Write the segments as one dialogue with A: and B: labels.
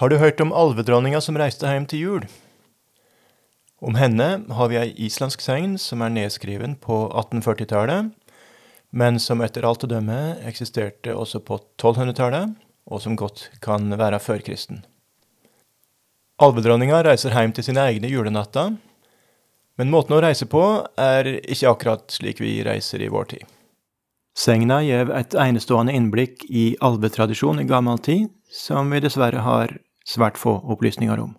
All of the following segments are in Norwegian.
A: Har du hørt om alvedronninga som reiste hjem til jul? Om henne har vi ei islandsk segn som er nedskriven på 1840-tallet, men som etter alt å dømme eksisterte også på 1200-tallet, og som godt kan være før kristen. Alvedronninga reiser hjem til sine egne julenatter, men måten å reise på er ikke akkurat slik vi reiser i vår tid. Segna gjev et enestående innblikk i alvetradisjon i gammel tid, som vi dessverre har svært få opplysninger om.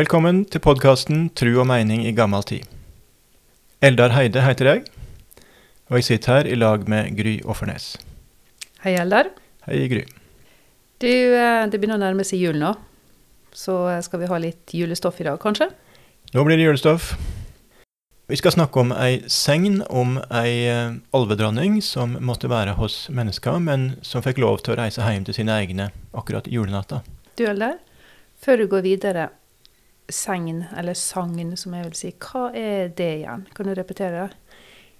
A: Velkommen til podkasten Tru og meining i gammal tid. Eldar Heide heter jeg, og jeg sitter her i lag med Gry Offernes.
B: Hei, Eldar.
A: Hei, Gry.
B: Du, eh, det begynner å nærme seg jul nå, så eh, skal vi ha litt julestoff i dag, kanskje?
A: Nå blir det julestoff. Vi skal snakke om ei segn om ei eh, alvedronning som måtte være hos mennesker, men som fikk lov til å reise hjem til sine egne akkurat julenatta.
B: Du, Eldar, før du går videre, segn, eller sagn, som jeg vil si. Hva er det igjen? Kan du repetere det?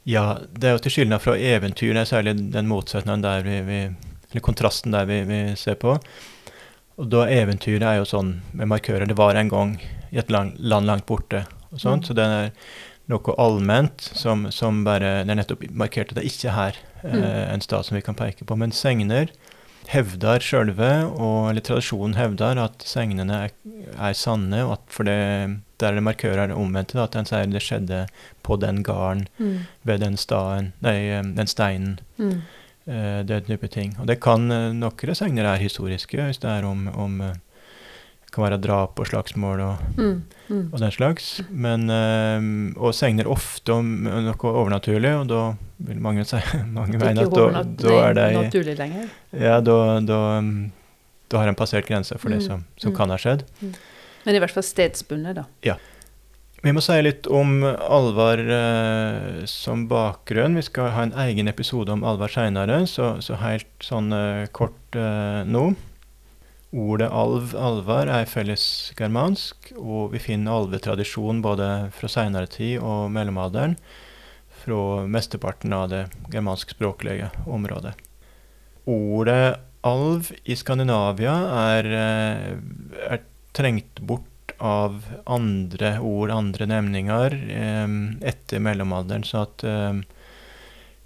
A: Ja, det er jo til skillnad fra eventyr, det er særlig den motsetningen der vi, vi Eller kontrasten der vi, vi, ser på. Og da eventyret er jo sånn med markører Det var en gang i et land, land langt borte. og sånt, mm. Så det er noe allment som, som bare Det er nettopp markert at det ikke er her mm. eh, en stad som vi kan peke på. Men segner hevder sjølve, eller tradisjonen hevder, at segnene er, er, sanne, og at for det der det markører omvendte, at en sier det skjedde på den gården, mm. ved den, staden, nei, den steinen. Mm. Uh, det type ting. Og det kan uh, Noen segner er historiske, hvis det er om, om uh, kan være drap og slagsmål og, mm, mm. og den slags. Men, uh, og segner ofte om noe overnaturlig, og da vil mange, si, mange mene at da, da er det
B: naturlig lenger.
A: Ja, da, da, da har en passert grensa for det mm, som, som mm. kan ha skjedd.
B: Mm. Men i hvert fall stedsbundet, da.
A: Ja. Vi må si litt om Alvar uh, som bakgrunn. Vi skal ha en egen episode om Alvar seinere, så, så, helt sånn uh, kort uh, nå. Ordet alv, alvar, er fellesgermansk, og vi finner alvetradisjon både fra seinere tid og mellomalderen fra mesteparten av det germanskspråklige området. Ordet alv i Skandinavia er, eh, er trengt bort av andre ord, andre nemninger, eh, etter mellomalderen. så at eh,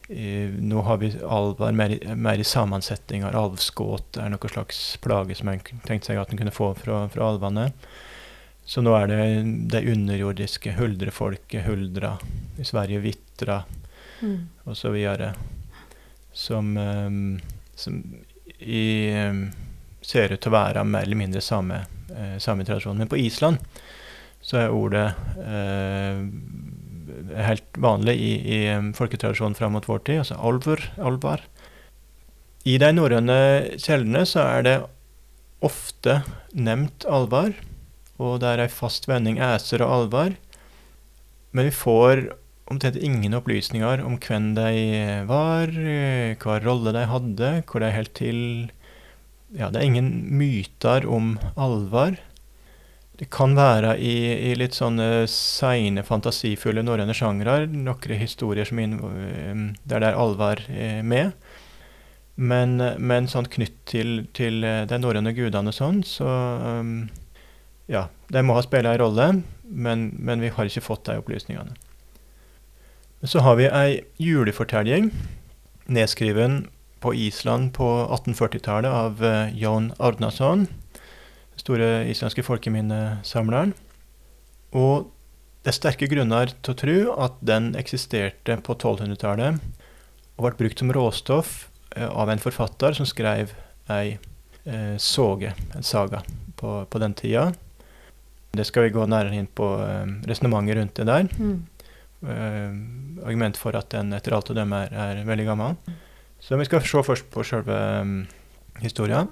A: nå har vi alver mer, mer i sammensetninger. Alvskåt er noe slags plage som en tenkte seg at en kunne få fra, fra alvene. Så nå er det det underjordiske huldrefolket, huldra, i Sverige vitra mm. osv. Som, um, som i, um, ser ut til å være mer eller mindre samme, uh, samme tradisjon. Men på Island så er ordet uh, helt vanlig i, i folketradisjonen fram mot vår tid, altså alvor, alvar. I de norrøne kjeldene så er det ofte nevnt alvar, og det er ei fast vending æser og alvar. Men vi får omtrent ingen opplysninger om hvem de var, hva rolle de hadde, hvor de holdt til. Ja, det er ingen myter om alvar. Det kan være i, i litt sånne seine, fantasifulle norrøne sjangre noen historier inn, eh, der det er alvor eh, med. Men, men sånn knytt til, til eh, de norrøne gudene og sånn, så um, Ja, de må ha spilt en rolle, men, men, vi har ikke fått de opplysningene. Så har vi ei julefortelling nedskreven på Island på 1840-tallet av uh, Jon Ardnason store islandske folkeminnesamleren. Og det er sterke grunner til å tro at den eksisterte på 1200-tallet og ble brukt som råstoff eh, av en forfatter som skrev ei eh, soge, en saga, på, på, den tida. Det skal vi gå nærmere inn på eh, resonnementet rundt det der. Mm. eh, argument for at den etter alt å dømme er, er veldig gammel. Så vi skal se først på selve um, historia.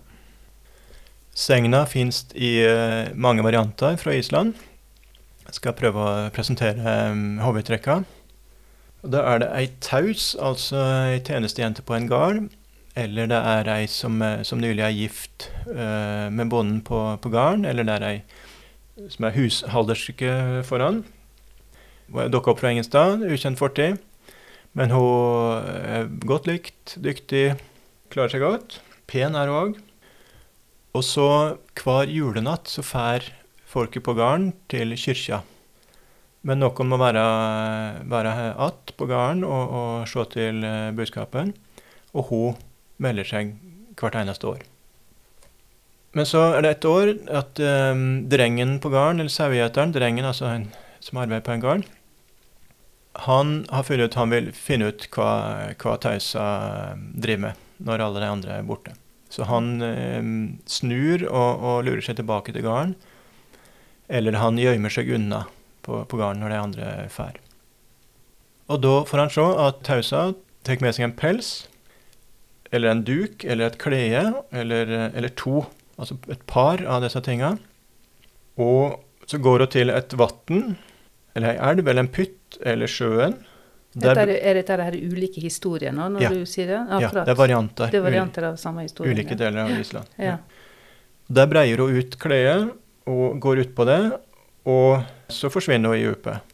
A: Segna fins i uh, mange varianter fra Island. Jeg skal prøve å presentere um, hovedtrekka. Da er det ei taus, altså ei tjenestejente på en gard. Eller det er ei som, som nylig er gift uh, med bonden på, på gården. Eller det er ei som er hushalderske foran. Dukka opp fra Engenstad, ukjent fortid. Men hun er godt likt, dyktig, klarer seg godt. Pen er hun òg. Og så hver julenatt så fær folket på gården til kyrkja. Men noen må være, være att på gården og, og se til uh, budskapen. Og hun melder seg hvert eneste år. Men så er det et år at um, drengen på gården, eller sauegjeteren, drengen altså en som arbeider på en gård, han har funnet ut han vil finne ut hva, hva Tausa driver med når alle de andre er borte. Så han eh, snur og, og, lurer seg tilbake til gården. Eller han gjemmer seg unna på, på gården når de andre drar. Og da får han se at Tausa tar med seg en pels, eller en duk, eller et klede, eller, eller to. Altså et par av disse tinga. Og så går hun til et vann, eller ei elv, eller en pytt, eller sjøen.
B: Der, er, er dette her ulike historier nå, når
A: ja.
B: du sier det?
A: Ja, det er varianter.
B: Det er varianter av samme historie.
A: Ulike deler av Island.
B: ja.
A: Der breier hun ut kledet og går utpå det, og så forsvinner hun i dypet.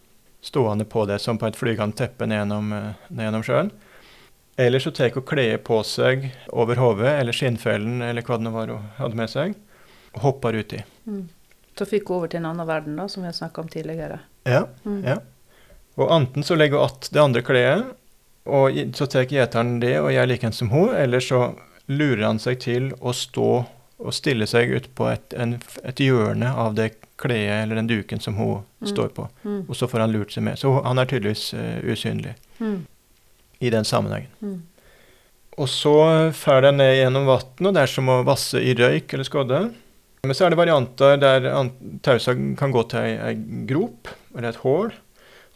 A: Stående på det som på et flygende teppe ned gjennom, ned gjennom sjøen. Eller så tar hun kledet på seg over hodet, eller skinnfellen, eller hva det var hun hadde med seg, og hopper uti.
B: Mm. Så fikk hun over til en annen verden, da, som vi har snakka om tidligere.
A: Ja, mm. ja. Og enten så legger hun att det andre kledet, og så tar gjeteren det og gjør likeens som hun, eller så lurer han seg til å stå og stille seg ut på et, en, et hjørne av det kledet eller den duken som hun mm. står på. Mm. Og så får han lurt seg med. Så han er tydeligvis uh, usynlig mm. i den sammenhengen.
B: Mm.
A: Og så fer den ned gjennom vannet, og det er som å vasse i røyk eller skodde. Men så er det varianter der tausa kan gå til ei grop eller et hull.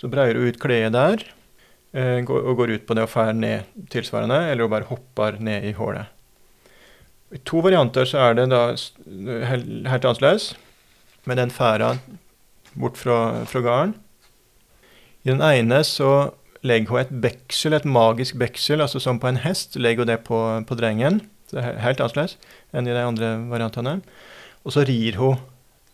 A: Så breier hun ut kledet der eh, og går ut på det og fer ned tilsvarende, eller hun bare hopper ned i hullet. I to varianter så er det da helt, helt annerledes, med den færa bort fra, fra gården. I den ene så legger hun et beksel, et magisk beksel, altså som på en hest, legger hun det på, på drengen. Så det er helt annerledes enn i de andre variantene. Og så rir hun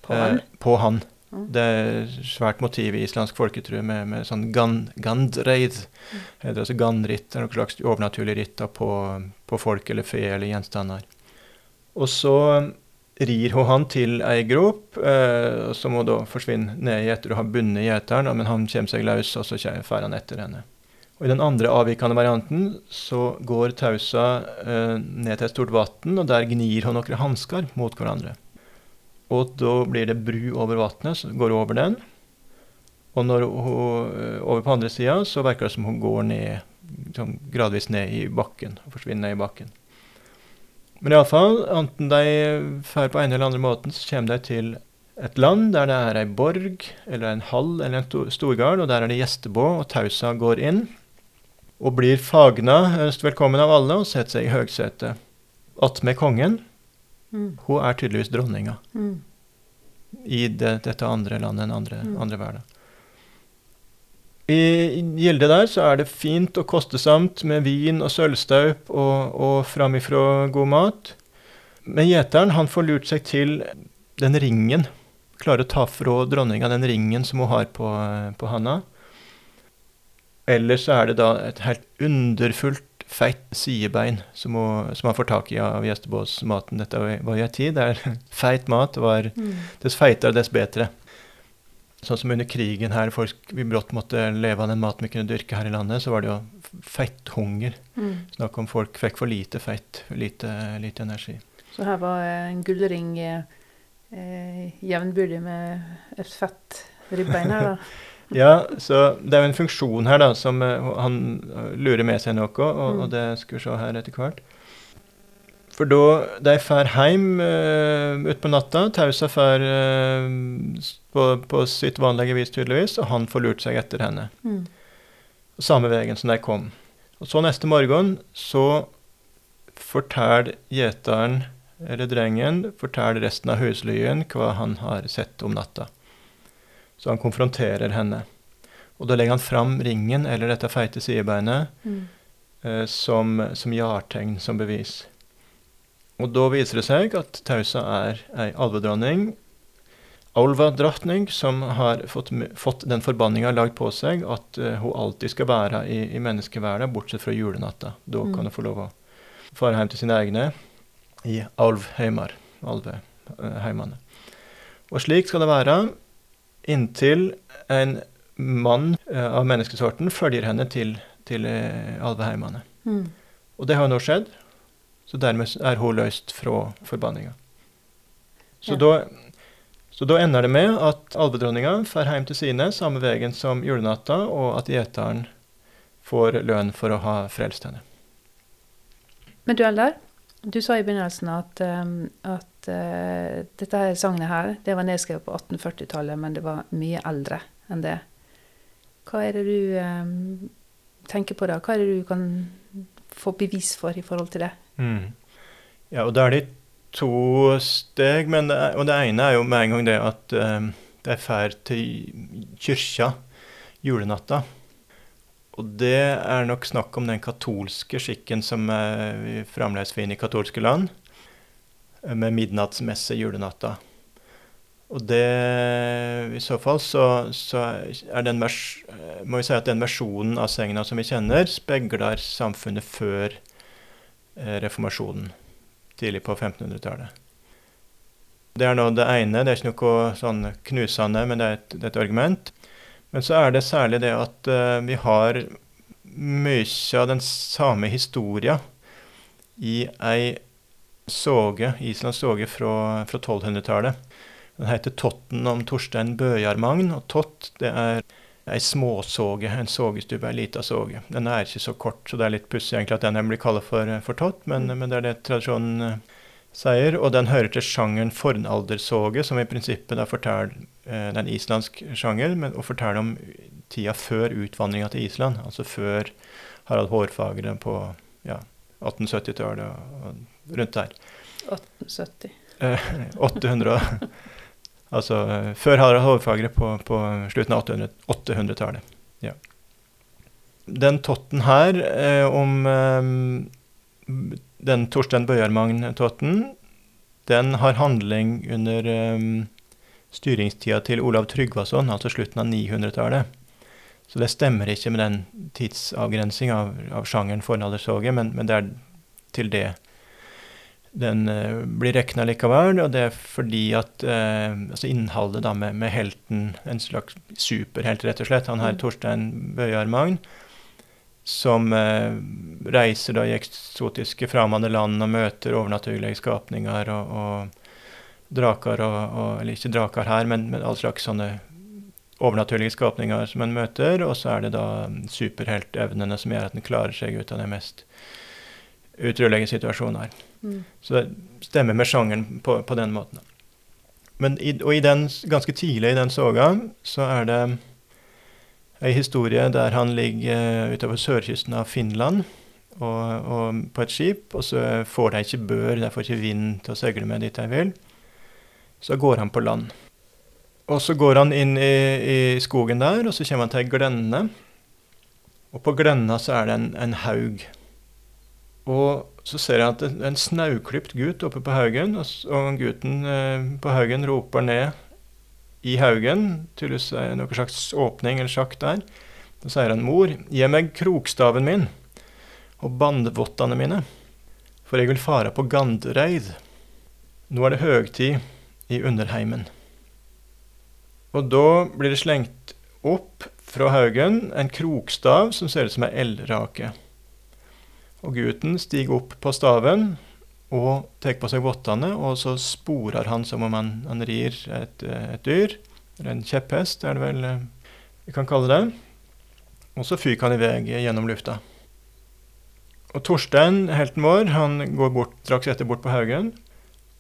B: på han.
A: Eh, på han. Det er svært motiv i islandsk folketro med, med sånn gan, gandreid. Mm. Eller altså ganritt, noe slags overnaturlig ritt på, på, folk eller fe eller gjenstander. Og så rir hun han til ei grop, eh, som hun da forsvinner ned i etter å ha bundet gjeteren, men han kommer seg løs, og så drar han etter henne. Og I den andre avvikende varianten så går tausa eh, ned til et stort vann, og der gnir hun noen hansker mot hverandre. Og da blir det bru over vannet, så går hun over den. Og når hun eh, over på andre sida, så virker det som hun går ned, sånn gradvis ned i bakken. og Forsvinner ned i bakken. Men iallfall, enten de drar på en eller andre måten, så kommer de til et land der det er ei borg eller en hall eller en storgard, og der er det gjestebå, og tausa går inn. Og blir fagna ønsker velkommen av alle og setter seg i høgsetet. Attmed kongen, Mm. Hun er tydeligvis dronninga mm. i det, dette andre landet, enn andre, mm. andre verden. I Gilde der så er det fint og kostesamt med vin og sølvstaup og, og framifrå god mat. Men gjeteren han får lurt seg til den ringen. Klarer å ta fra dronninga den ringen som hun har på, på handa. Eller så er det da et helt underfullt feit sidebein som, hun, som han får tak i av gjestebåsmaten. Dette var jo en tid der feit mat var mm. Dess feitere, dess bedre. Sånn som under krigen her, folk vi brått måtte leve av den maten vi kunne dyrke her i landet, så var det jo fetthunger. Mm. Snakk om folk fikk for lite feit, lite, lite energi.
B: Så her var en gullring eh, jevnbyrdig med et fett ribbein her, da?
A: Ja, så det er jo en funksjon her da, som uh, han uh, lurer med seg noe, og, mm. og det skal vi se her etter hvert. For da de drar hjem uh, utpå natta, Tausa drar uh, på, på, sitt vanlige vis tydeligvis, og han får lurt seg etter henne. Mm. samme veien som de kom. Og så neste morgen så forteller gjeteren, eller drengen, forteller resten av huslyen hva han har sett om natta. Så han konfronterer henne. Og da legger han fram ringen, eller dette feite sidebeinet,
B: Mm.
A: eh, som, som jartegn, som bevis. Og da viser det seg at Tausa er ei alvedronning, Alva-drottning, som har fått, fått den forbanninga lagd på seg at uh, hun alltid skal være i, i menneskeverden, bortsett fra julenatta. Da
B: Mm.
A: kan hun få lov å fare hjem til sine egne i alvheimar, alveheimane. Og slik skal det være inntil en mann eh, av menneskesorten følger henne til, til alveheimene.
B: Mm.
A: Og det har nå skjedd, så dermed er hun løst fra forbanninga. Så,
B: Ja.
A: da, så da ender det med at alvedronninga drar hjem til sine samme veien som julenatta, og at gjeteren får lønn for å ha frelst henne.
B: Men du Eldar, du sa i begynnelsen at, um, at eh, dette her sagnet her, det var nedskrevet på 1840-tallet, men det var mye eldre enn det. Hva er det du um, tenker på da? Hva er det du kan få bevis for i forhold til det?
A: Mm. Ja, og da er det to steg, men det, og det ene er jo med en gang det at um, det er ferd til kyrkja julenatta. Og det er nok snakk om den katolske skikken som vi fremdeles finner i katolske land, med midnattsmesse julenatta. Og det I så fall så, så er den vers, må vi si at den versjonen av segna som vi kjenner, spegler samfunnet før eh, reformasjonen, tidlig på 1500-tallet. Det er nå det ene. Det er ikke noe sånn knusende, men det er et, det er et argument. Men så er det særlig det at uh, vi har mye av den samme historia i ei såge, Islands såge fra, fra 1200-tallet. Den heter Totten om Torstein Bøjarmagn, og tott det er ei småsoge, en sågestubbe, ei lita såge. Den er ikke så kort, så det er litt pussig egentlig at den blir kalt for, for tott, men, men det er det tradisjonen eh, sier. Og den hører til sjangeren fornaldersoge, som i prinsippet da forteller eh, den islandske sjanger, men og forteller om tida før utvandringa til Island, altså før Harald Hårfagre på ja, 1870-tallet og, og rundt der.
B: 1870.
A: Eh, 800 Altså eh, før Harald Hovefagre på, på slutten av 800 800-tallet. Ja. Den totten her, eh, om eh, den Torstein Bøyarmagn-totten, den har handling under eh, styringstida til Olav Tryggvason, altså slutten av 900-tallet. Så det stemmer ikke med den tidsavgrensing av, av sjangeren fornaldersoge, men, men det er til det den eh, blir regna likevel, og det er fordi at eh, altså innholdet da med, med helten, en slags superhelt, rett og slett, han her
B: Mm.
A: Torstein Bøyarmagn, som eh, reiser da i eksotiske fremmede land og møter overnaturlige skapninger og, og draker og, og Eller ikke draker her, men, men all slags sånne overnaturlige skapninger som en møter, og så er det da superheltevnene som gjør at en klarer seg ut av de mest utrolige situasjoner.
B: Mm.
A: Så det stemmer med sjangeren på, på den måten. Men i, og i den, ganske tidlig i den soga så er det ei historie der han ligger utover sørkysten av Finland og, og på et skip, og så får de ikke bør, de får ikke vind til å seile med dit de vil. Så går han på land. Og så går han inn i, i skogen der, og så kommer han til ei glenne. Og på glenna så er det en, en haug. Og så ser jeg at det er en snauklipt gutt oppe på haugen, og, gutten eh, på haugen roper ned i haugen, tydeligvis er det noen slags åpning eller sjakt der. Da sier han, 'Mor, gi meg krokstaven min og bandvottene mine, for jeg vil fare på gandreid. Nå er det høgtid i underheimen.' Og da blir det slengt opp fra haugen en krokstav som ser ut som ei eldrake. Og gutten stiger opp på staven og tar på seg vottene, og så sporer han som om han, han rir et, et dyr. Eller en kjepphest, er det vel eh, vi kan kalle det. Og så fyker han i vei gjennom lufta. Og Torstein, helten vår, han går bort, straks etter bort på haugen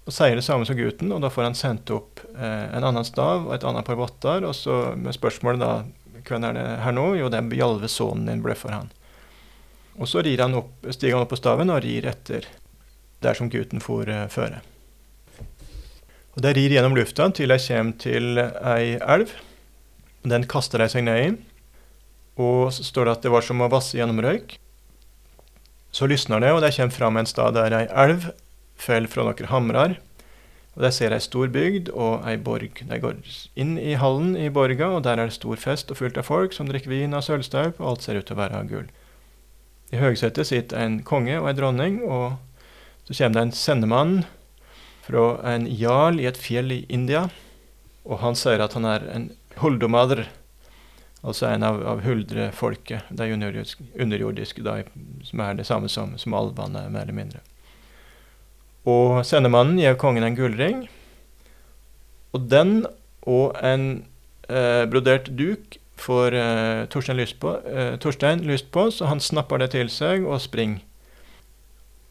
A: og sier det samme som gutten, og da får han sendt opp eh, en annen stav og et annet par votter, og så med spørsmålet da hvem er det her nå? Jo, det er Bjalve, sønnen din, bløffer han. Og så han opp, stiger han opp på staven og rir etter der som gutten for uh, føre. Og De rir gjennom lufta til de kommer til ei elv. Den kaster de seg ned i. Og så står det at det var som å vasse gjennom røyk. Så lysner det, og de kommer fram en stad der ei elv faller fra noen hamrer. Og De ser ei stor bygd og ei borg. De går inn i hallen i borga, og der er det stor fest og fullt av folk som drikker vin av sølvstaup, og alt ser ut til å være av gull. I høgsetet sitter en konge og en dronning, og så kommer det en sendemann fra en jarl i et fjell i India. Og han sier at han er en huldomadr, altså en av, av huldrefolket, de underjordiske, underjordiske da, som er det samme som, som alvene, mer eller mindre. Og sendemannen gir kongen en gullring. Og den og en eh, brodert duk får uh, Torstein, lyst på, uh, Torstein lyst på, så han snapper det til seg og springer.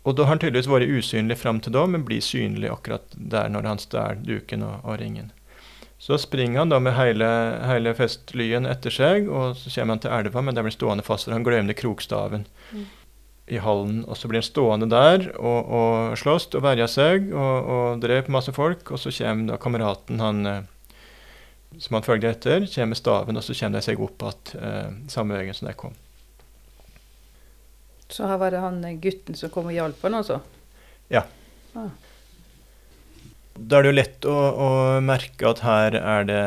A: Og da har han tydeligvis vært usynlig fram til da, men blir synlig akkurat der når han stjeler duken og, og, ringen. Så springer han da med hele, hele festlyen etter seg, og så kommer han til elva, men der blir stående fast, for han glemmer krokstaven. Mm i hallen. Og så blir han stående der og, og slåss og verja seg og, og dreper masse folk. Og så kommer da kameraten han, som han følger etter, kommer staven, og så kommer de seg opp igjen eh, samme veien som de kom.
B: Så her var det han eh, gutten som kom og hjalp han, altså?
A: Ja. Ah. Da er det jo lett å, å, merke at her er det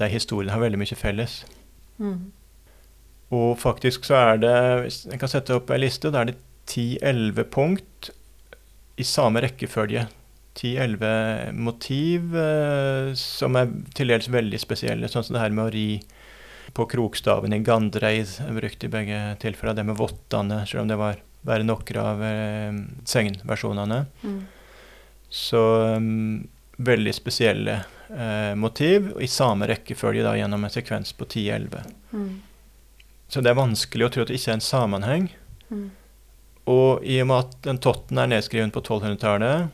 A: de historiene har veldig mye felles. Mm. Og faktisk så er det Jeg kan sette opp ei liste. Da er det 10-11 punkt i samme rekkefølge. 10-11 motiv eh, som er til dels veldig spesielle, sånn som det her med å ri på krokstaven i Gandreid, brukt i begge tilfeller. Det med vottene, selv om det var bare noen av eh, segnversjonene. Mm. Så um, veldig spesielle eh, motiv, i samme rekkefølge da, gjennom en sekvens på 10-11. Mm. Så det er vanskelig å tro at det ikke er en sammenheng. Mm. Og i og med at den totten er nedskrevet på 1200-tallet,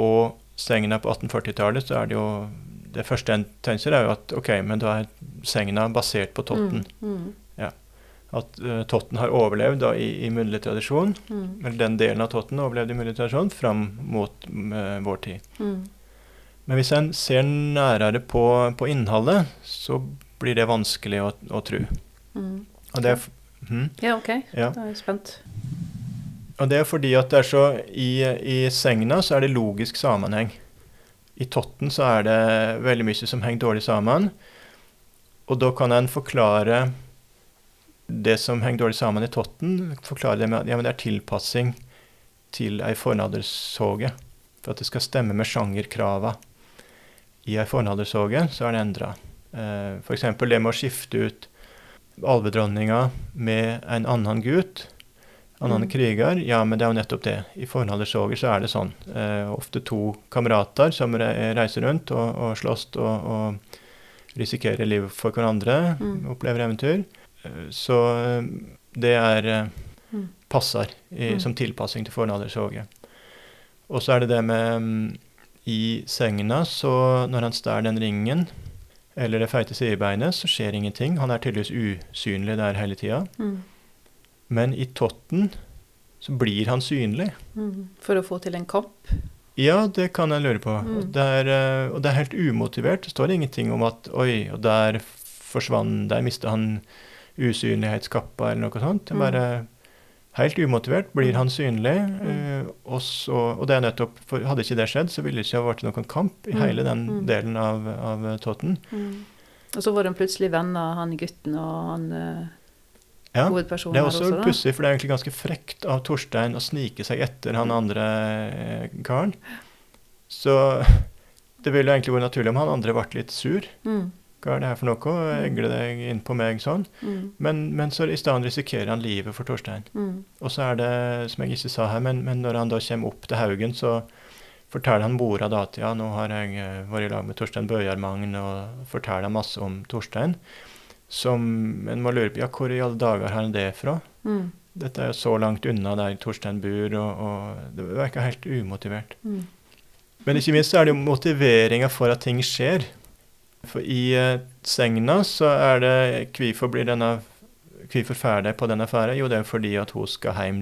A: og sengen på 1840-tallet, så er det jo Det første en tenker, er jo at OK, men da er Segna basert på totten. Mm. Mm. Ja. At uh, totten har overlevd da, i, i munnlig tradisjon, mm. eller den delen av totten overlevde i munnlig tradisjon, fram mot uh, vår tid. Mm. Men hvis en ser nærere på, på innholdet, så blir det vanskelig å, å tro.
B: Mm. Og det er, hmm? Ja, OK. Ja. Da er jeg spent.
A: Og det er fordi at det er så i, i Segna så er det logisk sammenheng. I Totten så er det veldig mye som henger dårlig sammen. Og da kan en forklare det som henger dårlig sammen i Totten, forklare det med at ja, det er tilpassing til ei fornadersoge. For at det skal stemme med sjangerkrava. I ei fornadersoge så er det endra. Eh, F.eks. det med å skifte ut alvedronninga med en annen gutt, annen mm. kriger, ja, men det er jo nettopp det. I fornaldersoger så er det sånn. Eh, ofte to kamerater som reiser rundt og, og slåss og, og, risikerer livet for hverandre, mm. opplever eventyr. Eh, så eh, det er eh, mm. passer i, mm. som tilpassing til fornaldersoget. Og så er det det med mm, I Segna, så når han stjeler den ringen eller det feite sidebeinet, så skjer ingenting. Han er tydeligvis usynlig der hele tida. Mm. Men i Totten så blir han synlig.
B: Mm. For å få til en kopp?
A: Ja, det kan jeg lure på. Mm. Det er, eh, og, det er, helt umotivert. Det står ingenting om at oi, og der forsvant Der mista han usynlighetskappa eller noe sånt. Det er mm. bare Helt umotivert blir han synlig. Uh, og, så, og, det er nettopp, for Hadde ikke det skjedd, så ville det ikke ha vært noen kamp i mm. hele den mm. delen av, av Totten.
B: Mm. Og så var de plutselig venner, han gutten og han uh,
A: ja. Det er også, også pussig, for det er egentlig ganske frekt av Torstein å snike seg etter han andre uh, karen. Så det ville egentlig vært naturlig om han andre ble litt sur. Mm hva er det her for noe? Mm. Egle deg inn på meg sånn. Mm. Men, men, så i stedet risikerer han livet for Torstein. Mm. Og så er det, som jeg ikke sa her, men, men, når han da kommer opp til Haugen, så forteller han mora da at ja, nå har jeg eh, vært i lag med Torstein Bøyarmagn, og forteller masse om Torstein. Som en må lure på ja, hvor i alle dager har han det fra? Mm. Dette er jo så langt unna der Torstein bor, og, og det virker helt umotivert. Mm. Men ikke minst så er det jo motiveringa for at ting skjer For i eh, Segna så er det Hvorfor blir denne Hvorfor drar de på denne ferda? Jo, det er fordi at hun skal hjem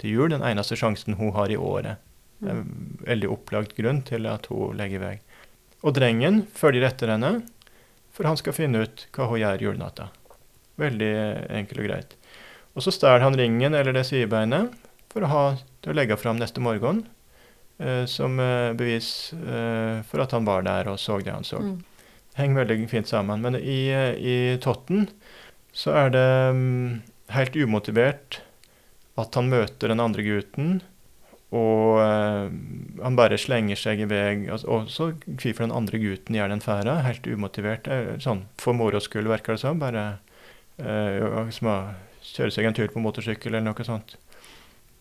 A: til jul. Den eneste sjansen hun har i året. Det er en veldig opplagt grunn til at hun legger vei. Og drengen følger etter henne, for han skal finne ut hva hun gjør julenatta. Veldig enkelt og greit. Og så stjeler han ringen eller det sidebeinet for å ha til å legge fram neste morgen eh, som eh, bevis eh, for at han var der og så det han så.
B: Mm.
A: Henger veldig fint sammen. Men i, eh, i Totten så er det um, helt umotivert at han møter den andre gutten, og eh, han bare slenger seg i vei. Altså, og så hvorfor den andre gutten gjør den ferda, helt umotivert. eh, Sånn for moro skyld, virker det som. Bare eh, som å kjøre seg en tur på motorsykkel eller noe sånt.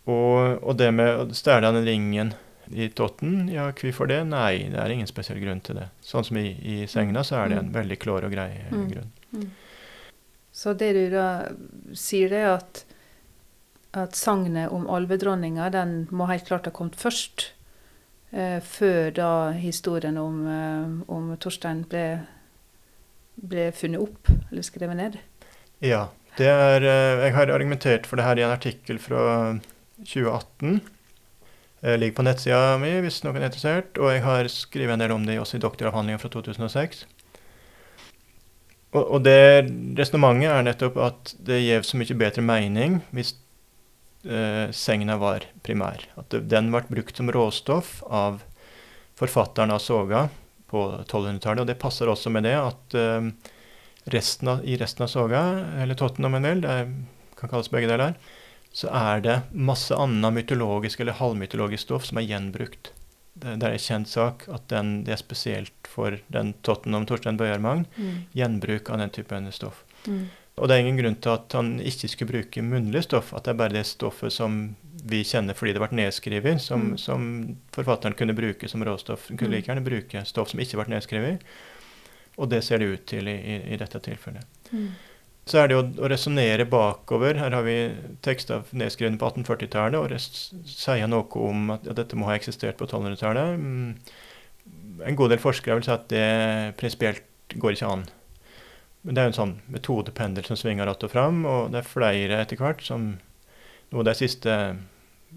A: Og, og det med å stjele den ringen i Totten, ja, hvorfor det? Nei, det er ingen spesiell grunn til det. Sånn som i, i Segna, så er det en veldig klår og grei eh,
B: Mm.
A: grunn.
B: Så det du da sier, det er at, at sagnet om alvedronninga den må helt klart ha kommet først. Eh, før da historien om, eh, om Torstein ble, ble funnet opp, eller skrevet ned.
A: Ja. Er, eh, jeg har argumentert for det her i en artikkel fra 2018. Jeg ligger på nettsida mi hvis noen er interessert, og jeg har skrevet en del om det også i doktoravhandlinga fra 2006. Og, og det resonnementet er nettopp at det gir så mye bedre mening hvis eh, Segna var primær. At det, den ble brukt som råstoff av forfatteren av Soga på 1200-tallet. Og det passer også med det at eh, resten av, i resten av Soga, eller Totten om en del, det kan kalles begge deler, så er det masse annet mytologisk eller halvmytologisk stoff som er gjenbrukt. Det, det er en kjent sak at den, det er spesielt for den Totten om Torstein Bøyermagn, gjenbruk av den typen stoff.
B: Mm.
A: Og det er ingen grunn til at han ikke skulle bruke munnlig stoff, at det er bare det stoffet som vi kjenner fordi det ble nedskrevet, som,
B: Mm.
A: som forfatteren kunne bruke som råstoff. Han kunne
B: Mm.
A: like gjerne bruke stoff som ikke ble nedskrevet, og det ser det ut til i, i, i dette tilfellet.
B: Mm.
A: Så er det jo å resonnere bakover. Her har vi tekster nedskrevet på 1840-tallet, og sier noe om at, at dette må ha eksistert på 1200-tallet. Mm. En god del forskere vil si at det prinsipielt går ikke an. Men det er jo en sånn metodependel som svinger att og fram, og det er flere etter hvert som nå de siste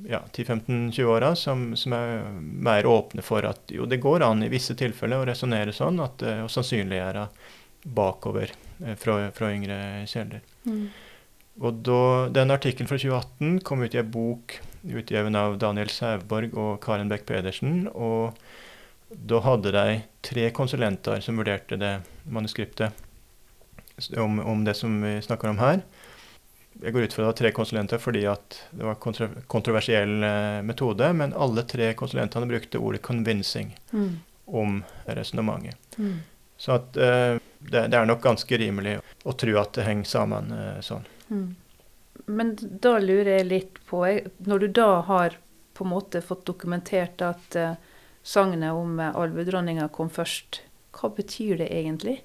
A: ja, 10-15-20 åra som, som er mer åpne for at jo, det går an i visse tilfeller å resonnere sånn, at, eh, og sannsynliggjøre bakover eh, fra, fra yngre kilder.
B: Mm.
A: Og da, Den artikkelen fra 2018 kom ut i en bok utgitt av Daniel Sauborg og Karen Beck Pedersen. og Da hadde de tre konsulenter som vurderte det manuskriptet om, om det som vi snakker om her. Jeg går ut fra det var tre konsulenter fordi at det var kontro kontroversiell eh, metode, men alle tre konsulentene brukte ordet 'convincing'
B: Mm.
A: om resonnementet.
B: Mm.
A: Så at eh, det, det er nok ganske rimelig å tro at det henger sammen eh, sånn.
B: Mm. Men da lurer jeg litt på Når du da har på en måte fått dokumentert at uh, sagnet om uh, alvedronninga kom først, hva betyr det egentlig?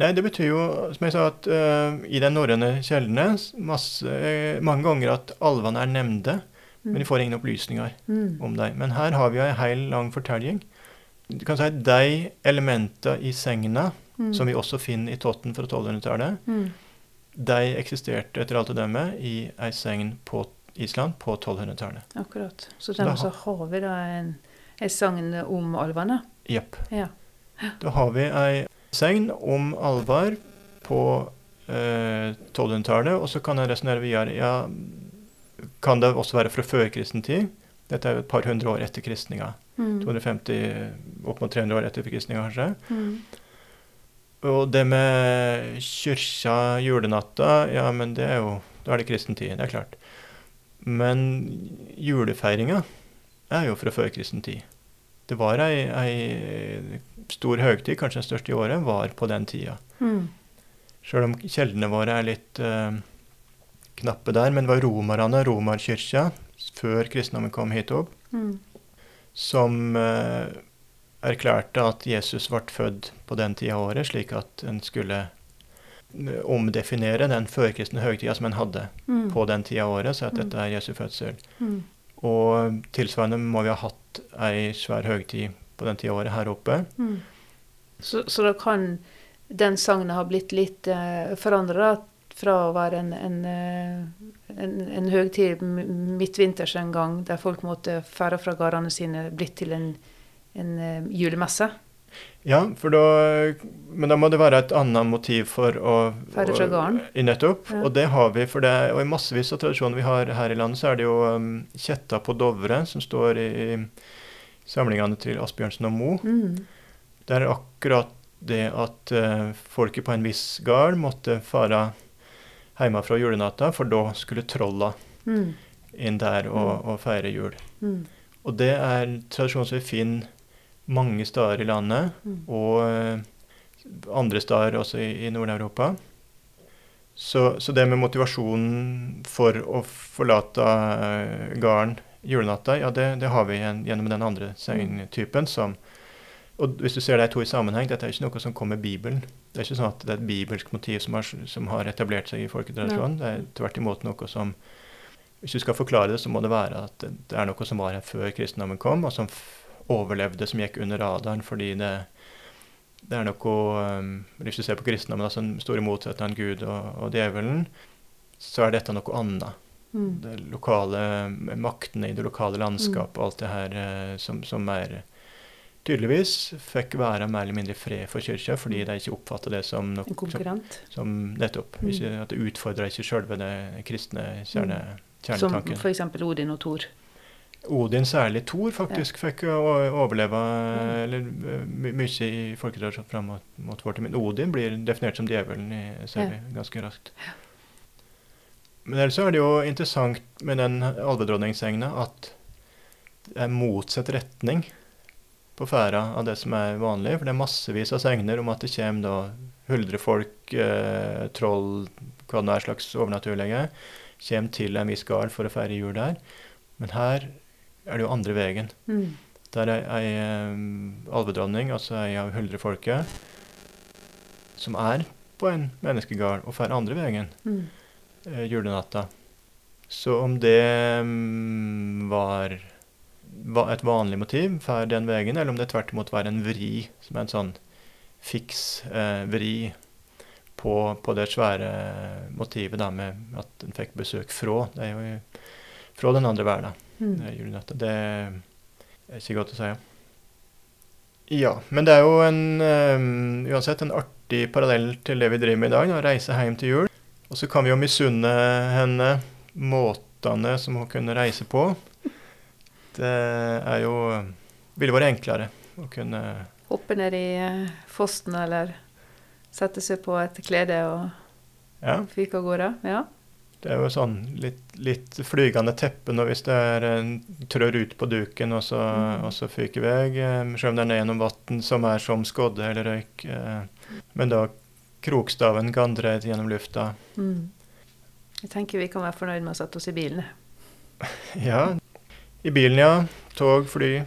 A: Nei, det betyr jo, som jeg sa, at uh, i de norrøne kjeldene masse, uh, mange ganger at alvene er nevnte, men de får ingen opplysninger
B: Mm.
A: om dem. Men her har vi en hel lang fortelling. Du kan si at De elementene i segna,
B: Mm.
A: som vi også finner i Totten fra 1200-tallet,
B: Mm.
A: de eksisterte etter alt å dømme i ei segn på Island på 1200-tallet.
B: Akkurat. Så dermed
A: har-
B: så har vi da en, en sagn om alvene.
A: Jepp.
B: Ja.
A: Da har vi ei segn om alvor på eh, 1200-tallet, og så kan jeg resonnere videre. Ja, kan det også være fra førkristen tid? Dette er jo et par hundre år etter kristninga.
B: Mm.
A: 250, opp mot 300 år etter kristninga, kanskje.
B: Mm.
A: Og det med kyrkja julenatta, ja, men det er jo Da er det kristen tid, det er klart. Men julefeiringa er jo fra førkristen tid. Det var ei, ei stor høgtid, kanskje den største i året, var på den tida.
B: Mm.
A: Sjøl om kjeldene våre er litt eh, knappe der. Men det var romerne, romerkirka, før kristendommen kom hit opp,
B: Mm.
A: som eh, erklærte at Jesus ble født på den tida av året, slik at en skulle eh, omdefinere den førkristne høgtida som en hadde
B: Mm.
A: på den tida av året, så at
B: Mm.
A: dette er Jesu fødsel.
B: Mm.
A: Og tilsvarende må vi ha hatt ei svær høgtid på den tida året her oppe.
B: Mm. Så, så da kan den sangen ha blitt litt eh, forandra fra å være en, en, eh, en, en høgtid midtvinters en gang, der folk måtte fære fra gårdene sine, blitt til en, en eh, julemesse.
A: Ja, for da, men da må det være et annet motiv for å
B: Færre fra gården.
A: Nettopp.
B: Ja.
A: Og det har vi, for det, og i massevis av tradisjoner vi har her i landet, så er det jo um, kjetta på Dovre, som står i, i samlingene til Asbjørnsen og Moe.
B: Mm.
A: Det er akkurat det at uh, folket på en viss gard måtte fare hjemme fra julenatta, for da skulle trolla
B: Mm.
A: inn der og, og feire jul.
B: Mm.
A: Og det er tradisjon som vi finner mange steder i landet,
B: Mm.
A: og eh, andre steder også i, i Nord-Europa. Så, så det med motivasjonen for å forlate uh, gården julenatta, ja, det, det har vi gjennom den andre sengtypen som Og hvis du ser de to i sammenheng, dette er ikke noe som kommer i Bibelen. Det er ikke sånn at det er et bibelsk motiv som har, som har etablert seg i folketradisjonen. Det er tvert imot noe som Hvis du skal forklare det, så må det være at det, er noe som var her før kristendommen kom, og som overlevde, som gikk under radaren fordi det det er noe um, Hvis du ser på kristendommen, altså den store motsetningen Gud og, og djevelen, så er dette noe annet.
B: Mm.
A: Det lokale maktene i det lokale landskapet og alt det her eh, som, som er tydeligvis fikk være mer eller mindre fred for kirka, fordi de ikke oppfatta det som noe
B: En konkurrent.
A: som nettopp.
B: Mm.
A: Ikke, at det utfordra ikke sjølve det kristne kjerne,
B: Som
A: kjernetanken.
B: f.eks. Odin og Thor.
A: Odin, særlig Thor, faktisk fikk å overleve
B: Mm.
A: mye i folketradisjonen fram mot, mot vår tid. Men Odin blir definert som djevelen, i- serien
B: Ja.
A: ganske raskt. Men ellers er det jo interessant med den alvedronningsegna at det er motsatt retning på færa av det som er vanlig. For det er massevis av segner om at det kommer da huldrefolk, eh, troll, hva det er slags overnaturlige, kommer til en viss gard for å feire jul der. Men her er det jo andre veien.
B: Mm.
A: Der er ei um, alvedronning, altså ei av huldrefolket, som er på en menneskegard og drar andre veien
B: Mm.
A: eh, julenatta. Så om det mm, var, var et vanlig motiv for den veien, eller om det tvert imot var en vri, som er en sånn fiks eh, vri på, på det svære motivet da med at en fikk besøk fra, det er jo fra den andre verden.
B: Mm.
A: Julenatta. Det er ikke godt å si. Ja, men det er jo en um, uansett en artig parallell til det vi driver med i dag, å reise hjem til jul. Og så kan vi jo misunne henne måtene som hun kunne reise på. Det er jo ville vært enklere å kunne
B: Hoppe ned i eh, fossen eller sette seg på et klede og
A: Ja.
B: fyke av gårde. Ja.
A: Det er jo sånn litt, litt flygende teppe nå hvis det er en trør ut på duken, og så,
B: Mm.
A: og så fyker vei. eh, Selv om det er ned gjennom vann som er som skodde eller røyk. eh, Men da krokstaven kan dre gjennom lufta.
B: Mm. Jeg tenker vi kan være fornøyd med å satt oss i bilen.
A: Ja. I bilen, ja. Tog, fly.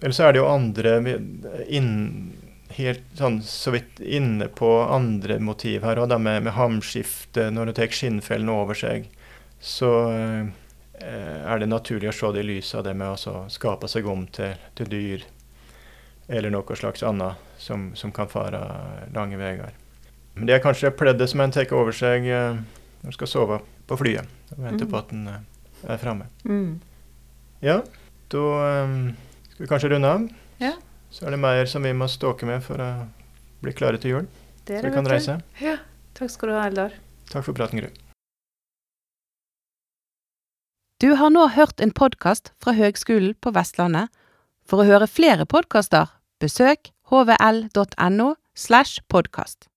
A: Eller så er det jo andre inn, Helt sånn så vidt inne på andre motiv her òg, med, med hamskifte når du tar skinnfellene over seg. Så eh, er det naturlig å se det i lys av det med å skape seg om til, til dyr. Eller noe slags annet som, som kan fare lange veier. Men det er kanskje pleddet som en tar over seg eh, når en skal sove på flyet. Og vente
B: Mm.
A: på at en eh, er framme.
B: Mm.
A: Ja, da um, skal vi kanskje runde av.
B: Ja.
A: Så er det mer som vi må ståke med for å bli klare til jul.
B: Det er
A: Så vi kan reise.
B: Ja. Takk skal du ha, Eldar.
A: Takk for praten, Gry.
C: Du har nå hørt en podkast fra Høgskolen på Vestlandet. For å høre flere podkaster, besøk hvl.no slash podkast.